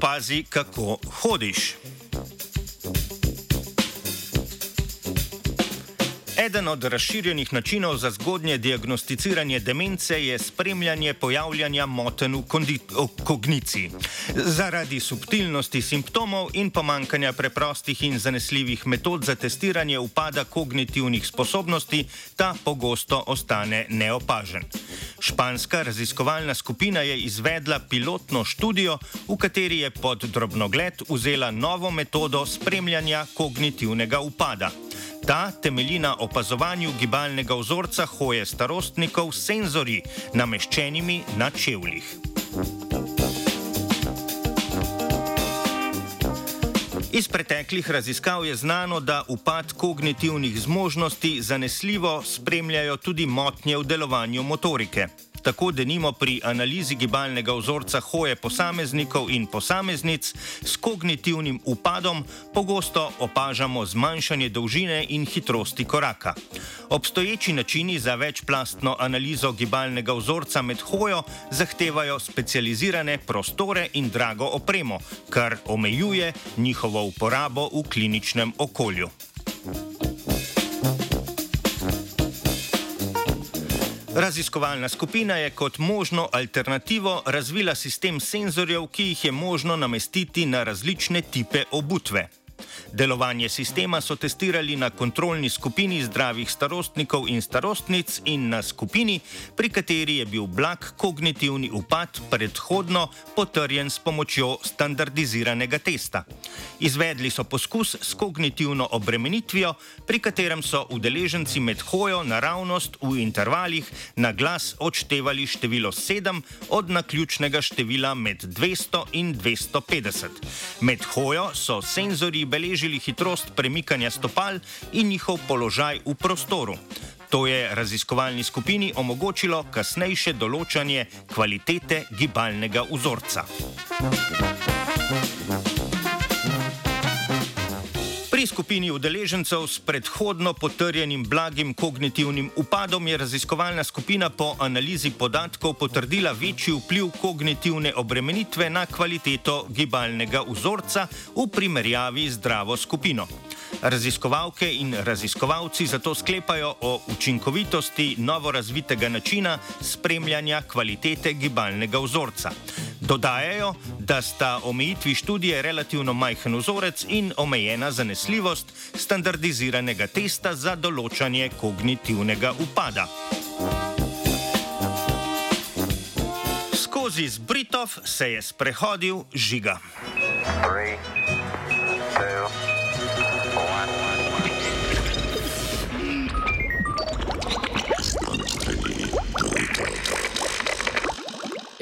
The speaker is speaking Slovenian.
Pazi, kako hodiš. Eden od razširjenih načinov za zgodnje diagnosticiranje demence je spremljanje pojavljanja moten v kogniciji. Zaradi subtilnosti simptomov in pomankanja preprostih in zanesljivih metod za testiranje upada kognitivnih sposobnosti, ta pogosto ostane neopažen. Španska raziskovalna skupina je izvedla pilotno študijo, v kateri je pod drobnogled vzela novo metodo spremljanja kognitivnega upada. Ta temelji na opazovanju gibalnega vzorca hoje starostnikov s senzori, nameščenimi na čevljih. Iz preteklih raziskav je znano, da upad kognitivnih zmožnosti zanesljivo spremljajo tudi motnje v delovanju motorike. Tako denimo pri analizi gibalnega vzorca hoje posameznikov in posameznic s kognitivnim upadom pogosto opažamo zmanjšanje dolžine in hitrosti koraka. Obstoječi načini za večplastno analizo gibalnega vzorca med hojo zahtevajo specializirane prostore in drago opremo, kar omejuje njihovo uporabo v kliničnem okolju. Raziskovalna skupina je kot možno alternativo razvila sistem senzorjev, ki jih je možno namestiti na različne type obutve. Delovanje sistema so testirali na kontrolni skupini zdravih starostnikov in starostnic in na skupini, pri kateri je bil blag kognitivni upad predhodno potrjen s pomočjo standardiziranega testa. Izvedli so poskus s kognitivno obremenitvijo, pri katerem so udeleženci med hojo naravnost v intervalih na glas odštevali število 7 od naključnega števila med 200 in 250. Med hojo so senzori beležili hitrost premikanja stopal in njihov položaj v prostoru. To je raziskovalni skupini omogočilo kasnejše določanje kvalitete gibalnega vzorca. Pri skupini udeležencev s predhodno potrjenim blagim kognitivnim upadom je raziskovalna skupina po analizi podatkov potrdila večji vpliv kognitivne obremenitve na kvaliteto gibalnega vzorca v primerjavi z zdravo skupino. Raziskovalke in raziskovalci zato sklepajo o učinkovitosti novo razvitega načina spremljanja kvalitete gibalnega vzorca. Dodajajo, da sta omejitvi študije relativno majhen vzorec in omejena zanesljivost standardiziranega testa za določanje kognitivnega upada. Skozi zbritov se je sprehodil žiga. Three,